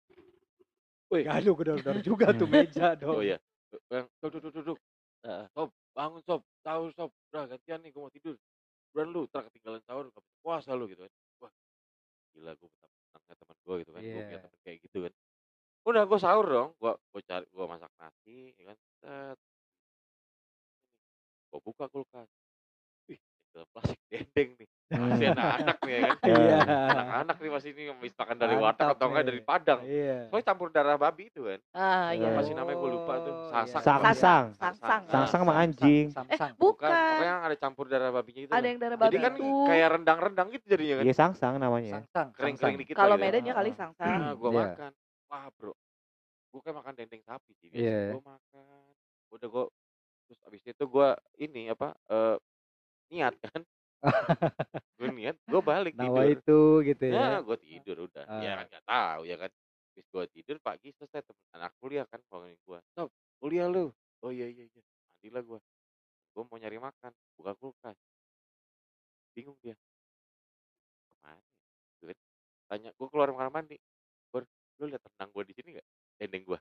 Woi, Aduh, gedor-gedor juga tuh meja dong. Oh iya. Yang duduk duduk duduk. Heeh. Sob, bangun sob, sahur sob. Udah gantian nih gue mau tidur. Buruan lu, ntar ketinggalan sahur, gak bisa puasa lu gitu kan. Wah, gila gue betapa senangnya teman gue gitu kan. Gue punya Iya. teman kayak gitu kan. Udah gue sahur dong, gue gue cari gue masak nasi, ya kan. Set. Gue buka kulkas. Dalam plastik dendeng nih. Masih Hmm. anak-anak nih ya kan. Iya. Anak-anak nih masih ini habis makan dari warteg atau enggak dari Padang. Iya. Soalnya campur darah babi itu kan. Ah, iya. Apa sih namanya gue lupa tuh. Oh, Sasak. iya. Sangsang. Sangsang. Sangsang sama Sam- anjing. Eh. Bukan, bukan. pokoknya yang ada campur darah babinya itu. Ada yang darah Jadi babi kan itu. kayak rendang-rendang gitu jadinya kan. Iya, sangsang namanya. Samsang. Kering-kering dikit Kalau. Medan ya kali Ah. sangsang. Nah, gue Iya. makan. Wah, bro. Gue kayak makan dendeng sapi sih. Iya. Gue makan. Udah gue terus abis itu gue ini apa eh niat kan. gue niat, gue balik Nawa tidur. itu gitu Ya, ya. gue tidur udah. Ya Ah. kan gak tahu ya kan. Habis gue tidur pagi selesai temen anak kuliah kan bangunin gue. Sob, kuliah lu. Oh iya iya iya. Mandilah gue. Gue mau nyari makan, buka kulkas. Bingung dia. Ke mana? ya? Gitu kan. Tanya, gue keluar kamar mandi. Bor, lu lihat rendang gue di sini gak? Dendeng gue.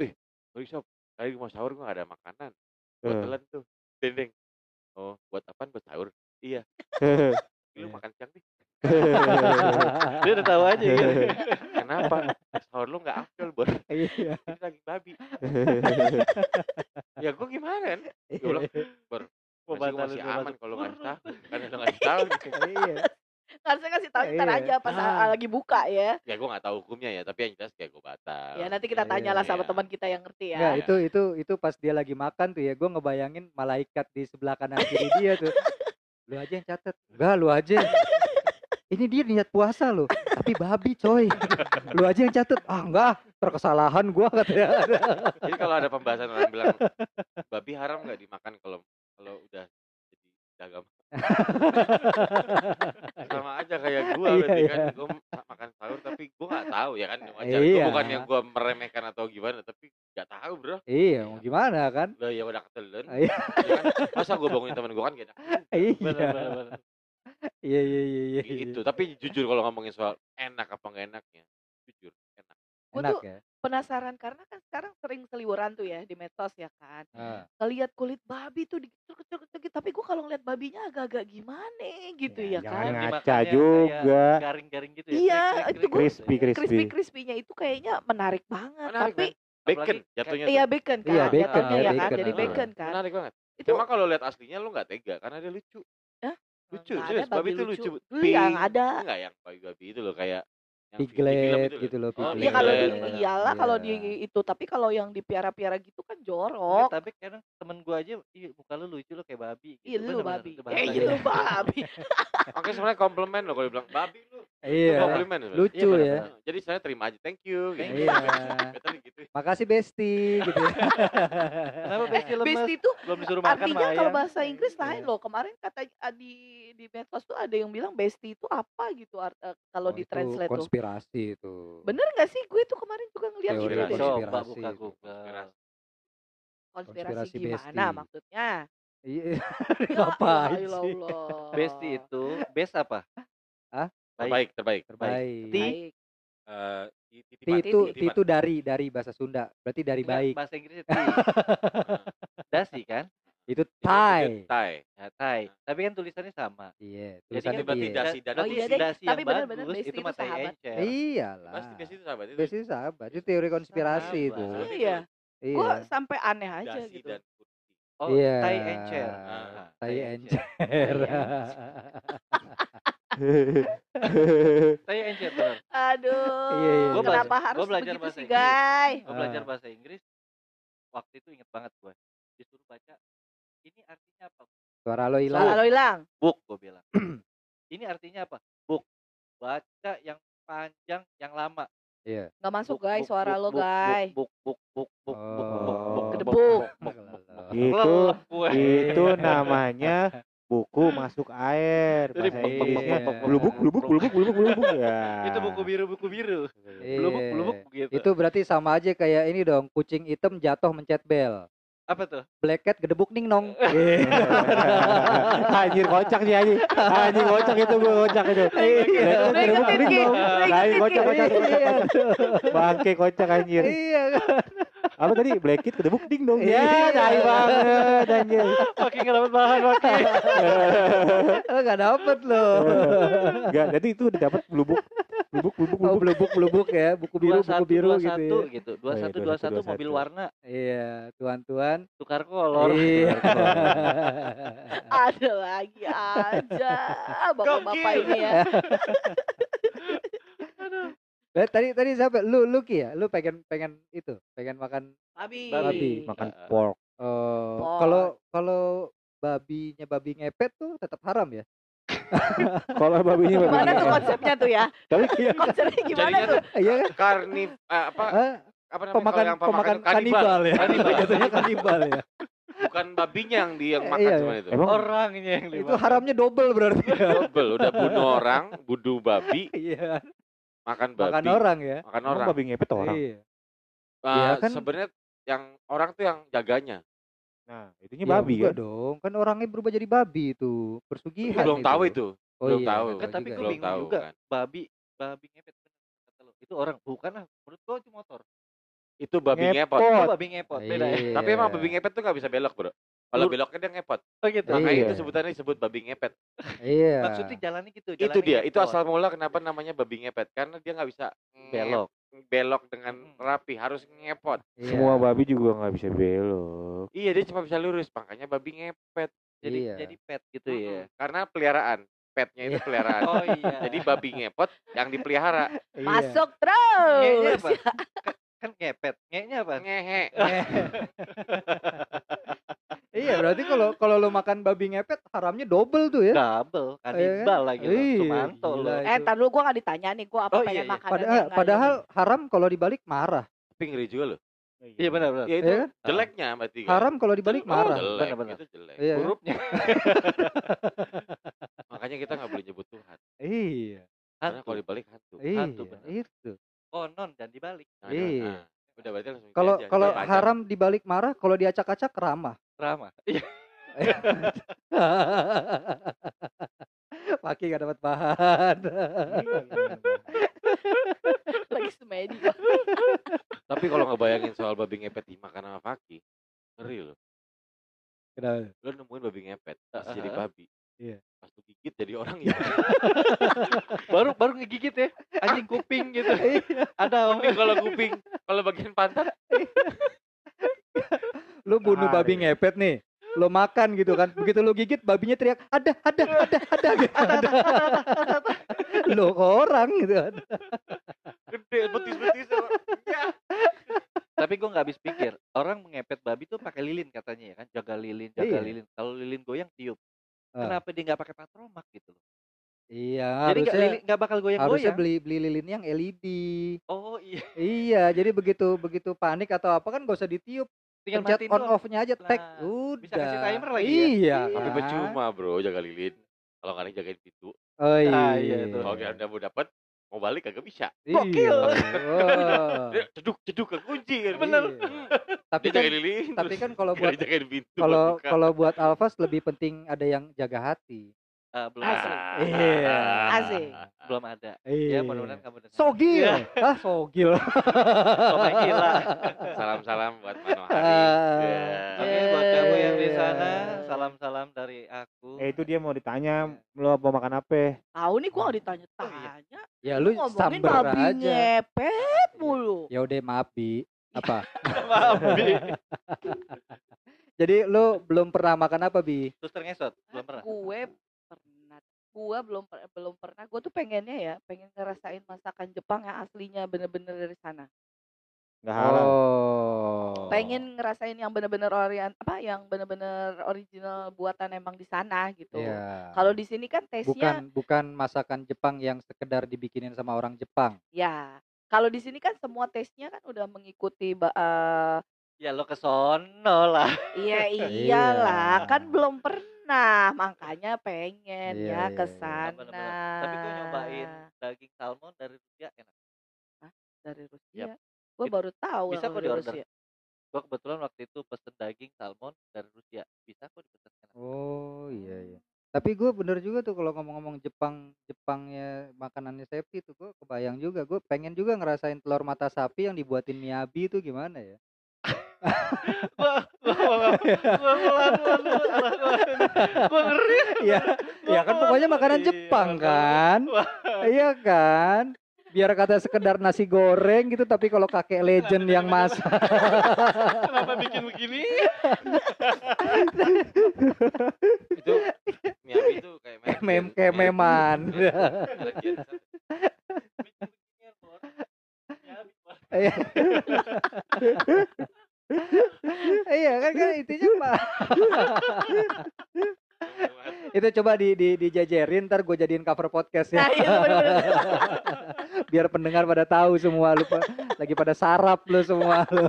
Eh, sorry sob. Tadi mau sahur gue gak ada makanan. Gue Eh. telan tuh. Dendeng. Oh, buat apaan? Buat sahur? Iya. Lu Iya. makan siang nih. Dia udah tahu aja gitu. Kenapa? Sahur lu gak afdol, Bor. Iya. Ini lagi babi. Ya gue gimana kan? Gue bilang, Bor, Mau masih, gua masih gua aman kalau tahu. Kan lu ngasih tahu nih. Iya. Tahu ntar Iya. aja pas Ah. lagi buka ya. Ya gue gak tahu hukumnya ya, tapi yang jelas kayak gue batal. Ya nanti kita Iya, tanyalah sama iya. teman kita yang ngerti ya. Enggak, itu itu itu pas dia lagi makan tuh ya, gue ngebayangin malaikat di sebelah kanan kiri dia tuh. Lu aja yang catet. Enggak, lu aja. Ini dia niat puasa loh, tapi babi coy. Lu aja yang catet. Ah enggak, terkesalahan gua katanya. Jadi kalau ada pembahasan orang bilang babi haram nggak dimakan kalau kalau udah jadi dagang sama aja kayak gua Iya, berarti kan iya. gua ma- makan sahur tapi gua nggak tahu ya kan wajar Iya. gua bukan yang gua meremehkan atau gimana tapi nggak tahu bro iya, mau gimana kan? lah ya udah ketelen Iya. ya kan? masa gua bangunin temen gua kan gak Iya. Bener, bener, bener. Iya, iya, iya, iya. gitu tapi jujur kalau ngomongin soal enak apa nggak enaknya jujur enak Gua Enak tuh ya. penasaran karena kan sekarang sering seliweran tuh ya di medsos ya kan. Ah. Ngeliat kulit babi tuh dikecil-kecil tapi gua kalau ngeliat babinya agak-agak gimana gitu ya, jangan kan. ngaca Dimakannya juga. Garing-garing gitu ya. Iya, krik, krik, itu gua- gitu Crispy, ya. crispy. Crispy crispy-nya itu kayaknya menarik banget. Menarik, tapi bacon Apalagi jatuhnya iya bacon kan. Iya, bacon, jatuhnya iya, ya kan. bacon, Jadi bacon kan. menarik banget Itu cuma kalau lihat aslinya lu nggak tega karena dia lucu Hah? lucu nggak ada serius babi itu lucu Iya, yang ada. enggak yang babi babi itu loh kayak Piglet film itu gitu loh, Oh, Iya kalau di Piglet. iyalah kalau Iya. di itu tapi kalau yang di piara-piara gitu kan Enggak, jorok. tapi kadang temen gua aja, ih muka lu lucu lu kayak babi. Iya gitu. lu Bener-bener, babi. Eh iya lu babi. Oke sebenarnya komplimen loh kalau dibilang babi lu. Itu Iya. komplimen loh. Lucu Iya, ya. Jadi saya terima aja thank you gitu. Iya. Betul gitu. Makasih Besti gitu. ya. Kenapa besti lemes? Besti itu Belum disuruh makan artinya kalau bahasa Inggris lain Iya. loh. Kemarin kata ah, di di medsos tuh ada yang bilang besti itu apa gitu art- eh, kalau Oh, di translate tuh. Konspirasi itu. Bener gak sih? Gue tuh kemarin juga ngeliat Teori gitu deh. konspirasi. Coba konspirasi buka itu. Google. Konspirasi konspirasi gimana besti. maksudnya? Iya. Ya Ngapain ilah, sih? Besti itu, best apa? Hah? Terbaik, terbaik. Terbaik. Ti- Baik. Eh, ti- Ti titipan, itu ti itu dari dari bahasa Sunda. Berarti dari Enggak, baik. Bahasa Inggrisnya ti. Dasi kan? Itu Itu Thai. Thai. Ya, Thai. Tapi kan tulisannya sama. Iya, Jadi tulisannya kan berarti iya. dasi dan Oh, iya dasi Tapi yang bener-bener bagus itu itu sahabat. encer. Iyalah. Pasti besi itu sahabat itu. Besi sahabat, itu teori konspirasi itu. Sahabat. Iya. Iya. Gue sampai aneh aja Dasi gitu. dan. Oh, Iya. Thai encer. Ah, Nah, Tai encer. encer. Thai encer bener. Aduh, Iya, iya. Gua kenapa belajar- harus gua belajar bahasa sih, Inggris. guys? Gue belajar Ah. bahasa Inggris. Waktu itu inget banget gue. Disuruh baca. Ini artinya apa? Suara lo hilang. Salah lo hilang. Book gue bilang. ini artinya apa? Book. Baca yang panjang, yang lama. Iya. Gak masuk, Book, guys, book, suara book, lo, book, guys. Book, book, book, book, book, book, book, book, Oh. Kedebuk. Itu itu namanya buku masuk air. Jadi Bahasa Inggrisnya blubuk blubuk blubuk blubuk blubuk ya. Itu buku biru, buku biru. Iya. Blubuk, blubuk gitu. Itu berarti sama aja kayak ini dong, kucing hitam jatuh mencet bel. Apa tuh? Black cat gedebuk ning nong. anjir kocak sih anjir. Anjir kocak itu gue kocak itu. Lo ingetin, Ki. Lo Lain ingetin, kocak Ki. kocak kocak kocak. Bangke kocak anjir. Iya. Apa tadi black kid kedebuk ding dong. Iya. Ya, dai banget anjir. Makin nggak dapat bahan makin. Lo gak dapet lo. Enggak, jadi itu udah dapat blubuk blubuk blubuk Oh blubuk. blubuk blubuk ya, buku biru buku biru gitu. satu ya. gitu. Dua Oh, iya, satu dua satu 21, mobil 21. warna Iya, tuan-tuan. tukar kolor. Iya. Ada lagi aja bapak-bapak ini ya. Eh, tadi tadi siapa? Lu lu Ki ya? Lu pengen pengen itu, pengen makan Babi. Babi. Makan Ah, ah. pork. oh, Pork. kalau kalau babinya babi ngepet tuh tetap haram ya? Kalau babinya babi. Gimana tuh konsepnya tuh ya? Tapi Konsepnya gimana Jadinya tuh? Iya kan? Karnif eh, apa apa namanya pemakan kalau yang pemakan kanibal ya. Kanibal. Jatuhnya kanibal ya. Bukan babinya yang dia yang makan Iya, cuma itu. emang Orangnya yang Itu dimakan. haramnya double berarti. Double udah bunuh orang, bunuh babi, Iya. Makan babi, Makan orang ya. makan emang orang. babi ngepet orang. Iya. Eh, Iya kan? Sebenarnya yang orang tuh yang jaganya. Nah, itunya Ya babi kan. dong, kan orangnya berubah jadi babi itu. Persugihan belum tahu itu. Oh belum iya, tahu. Kan tapi juga gue ya. Bingung tahu juga. kan. Babi, babi ngepet kata lu. Itu orang bukan lah. Menurut gua itu motor. Itu babi ngepot. Ngepot. Itu babi ngepot. Beda ya. Iya. Tapi emang babi ngepet tuh nggak bisa belok, Bro. Kalau beloknya dia ngepot. Oh gitu. Makanya Iya. itu sebutannya disebut babi ngepet. Iya. Maksudnya jalannya gitu. itu jalannya dia. Itu ngepot. asal mula kenapa namanya babi ngepet. Karena dia nggak bisa belok. belok dengan rapi, harus ngepot. Iya. Semua babi juga nggak bisa belok. Iya, dia cuma bisa lurus, makanya babi ngepet. Jadi Iya. jadi pet gitu ya. Mm-mm. Karena peliharaan. Petnya itu Iya. peliharaan. Oh iya. Jadi babi ngepot yang dipelihara. Iya. Masuk terus. apa? Kan- ngepet. Ngenya apa? Ngehe. Iya, berarti kalau kalau lu makan babi ngepet haramnya double tuh ya. Double. Kanibal lagi lo. Iya, Sumanto lo. gila. Eh, itu. ntar dulu gue gak ditanya nih, gue apa Oh, iya, pengen iya. makan Padahal, padahal haram kalau dibalik marah. Tapi ngeri juga loh. Iya benar benar. Ya itu Iya jeleknya berarti kan. Haram kalau dibalik Oh, marah. jelek. Benar-benar. Itu jelek. Iya. Hurufnya. Makanya kita nggak boleh nyebut Tuhan. Iya. Karena kalau dibalik hantu. Iya, Hantu, bener. itu. Konon dan dibalik. Nah, Iya. nah, udah berarti langsung Kalau kalau haram dibalik marah, kalau diacak-acak ramah. Ramah. Iya. Paki gak dapat bahan. lagi semedi. Tapi kalau ngebayangin soal babi ngepet dimakan sama Faki, ngeri loh. Kenapa? Lo nemuin babi ngepet, pas jadi babi. Iya. Pas lu gigit jadi orang ya. baru baru ngegigit ya. Anjing kuping gitu. Ada om. Kalau kuping, kalau bagian pantat, Lu bunuh babi ngepet nih. Lu makan gitu kan. Begitu lu gigit babinya teriak, "Ada, ada, ada, ada." gitu. ada. Lu orang gitu. ada. gede betis-betis. Ya. Tapi gue nggak habis pikir. Orang mengepet babi tuh pakai lilin katanya ya kan. Jaga lilin, jaga Iya. lilin. Kalau lilin goyang tiup. Ah. Kenapa dia nggak pakai patromak gitu loh? Iya, Jadi nggak harusnya lilin- nggak bakal harusnya goyang-goyang. beli beli lilin yang LED. Oh iya. Iya, jadi begitu begitu panik atau apa kan gak usah ditiup, Tinggal pencet on doang. off-nya aja, tek, Nah, udah. bisa kasih timer lagi ya? Iya. Tapi kan? percuma bro, jaga lilin. Kalau nggak ada jagain pintu, Oh iya. Ah, iya itu. kalau kita udah mau dapet, mau balik kagak bisa. Iya. Wah. Dia ceduk ceduk ke kunci kan. Bener. Tapi kan lilin. tapi kan kalau buat kalau kalau buat Alfas lebih penting ada yang jaga hati. Eh, belum Asik. ada. Iya. Asik. Belum ada. Iya. Ya mudah-mudahan kamu dengar. Sogil. Iya. Ah, sogil. Gila. Salam-salam buat Manohari. Ah. Ya. Oke, buat kamu yang di sana, Eh. salam-salam dari aku. Eh itu dia mau ditanya lo mau makan apa? Tahu nih gua nggak Oh, ditanya-tanya. Ya lu ngomongin babi aja. ngepet mulu. Ya udah maaf Bi. Apa? Maaf, Bi. Jadi lu belum pernah makan apa Bi? Suster ngesot, belum pernah. Gue pernah. Gue belum belum pernah. Gue tuh pengennya ya, pengen ngerasain masakan Jepang yang aslinya bener-bener dari sana. Nggak halal. Oh. Pengen ngerasain yang bener-bener orient apa yang bener-bener original buatan emang di sana gitu. Iya. Kalau di sini kan bukan tesnya bukan masakan Jepang yang sekedar dibikinin sama orang Jepang. ya. Kalau di sini kan semua tesnya kan udah mengikuti eh, Ya lo ke sono lah. Iya Iya. iyalah, kan belum pernah, makanya pengen Iya, ya iya, ke iya. sana. Bener-bener. Tapi gue nyobain daging salmon dari Rusia enak. dari Rusia. Gue It- baru tahu bisa kok dari diorder. Rusia. Gue kebetulan waktu itu pesen daging salmon dari Rusia. Bisa kok dipesan enak. Oh iya iya. Tapi gue bener juga tuh kalau ngomong-ngomong Jepang Jepangnya makanannya safety tuh gue kebayang juga gue pengen juga ngerasain telur mata sapi yang dibuatin miyabi itu gimana ya? Gue ngeri. ya ya kan pokoknya makanan Iya, Jepang kan, iya kan. Biar kata sekedar nasi goreng gitu, tapi kalau kakek legend yang masak, Kenapa bikin begini? Itu Miyabi itu kayak mem. Ya, Bor. Iya. Iya kan kan intinya pak. itu coba di di dijajarin ntar gue jadiin cover podcast ya. Nah, iya. Biar pendengar pada tahu semua lu lagi pada sarap lu semua lu.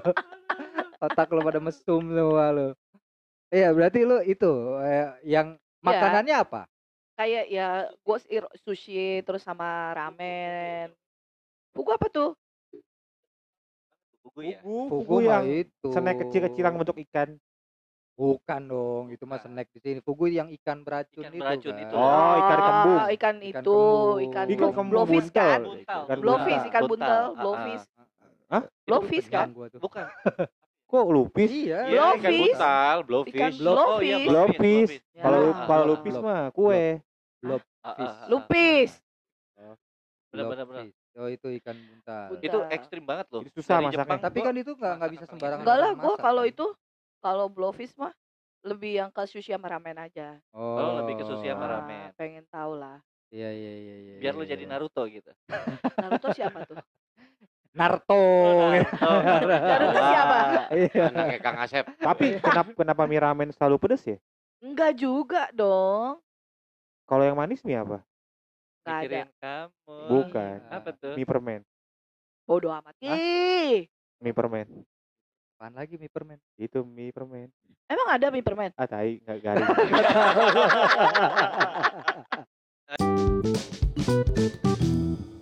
Otak lu pada mesum semua lu. Iya berarti lu itu eh, yang makanannya apa? Kayak ya gue sushi terus sama ramen. Buku apa tuh? Buku ya. Fugu, Fugu fugu yang itu. snack kecil-kecil yang bentuk ikan. Bukan dong, itu mah snack di sini. Fugu yang ikan beracun Ikan itu beracun kan. itu. Oh, ikan kembung. Ah, Ikan Ikan itu, kembung. ikan, Ikan kembung blowfish buntal. kan? Buntal. Ikan Blowfish, buntal. ikan buntal, Buntal, blowfish. Hah? Blowfish kan? Bukan. Kok lupis? Iya. Iya, ikan Blowfish. buntal, blowfish. Ikan Blow- Oh iya, blowfish. Blowfish. Ya. Kalau Ah, kalau ah, lupis mah kue. Ah, ah, ah, ah. Lupis. Bener, bener, bener. Oh itu ikan buntal. Buntal. Itu ekstrim banget loh. Itu susah masaknya. Jepang Tapi kan itu nggak nggak bisa sembarangan. Enggak lah, gue kalau kan. itu kalau blowfish mah lebih yang ke sushi sama ramen aja. Oh, lebih ke sushi sama Ah, ramen. pengen tahu lah. Iya iya iya iya. Biar iya, lu jadi iya. Naruto gitu. Naruto siapa tuh? Naruto. Naruto siapa? Iya. Anaknya Kang Asep. Tapi kenapa kenapa mie ramen selalu pedes ya? Enggak juga dong. Kalau yang manis mie apa? Enggak ada. Mikirin kamu. Bukan. Apa tuh? Mie permen. Bodoh amat. Ih, Mie permen. Apaan lagi mie permen? Itu mie permen. emang ada mie permen? Ah tai nggak garing.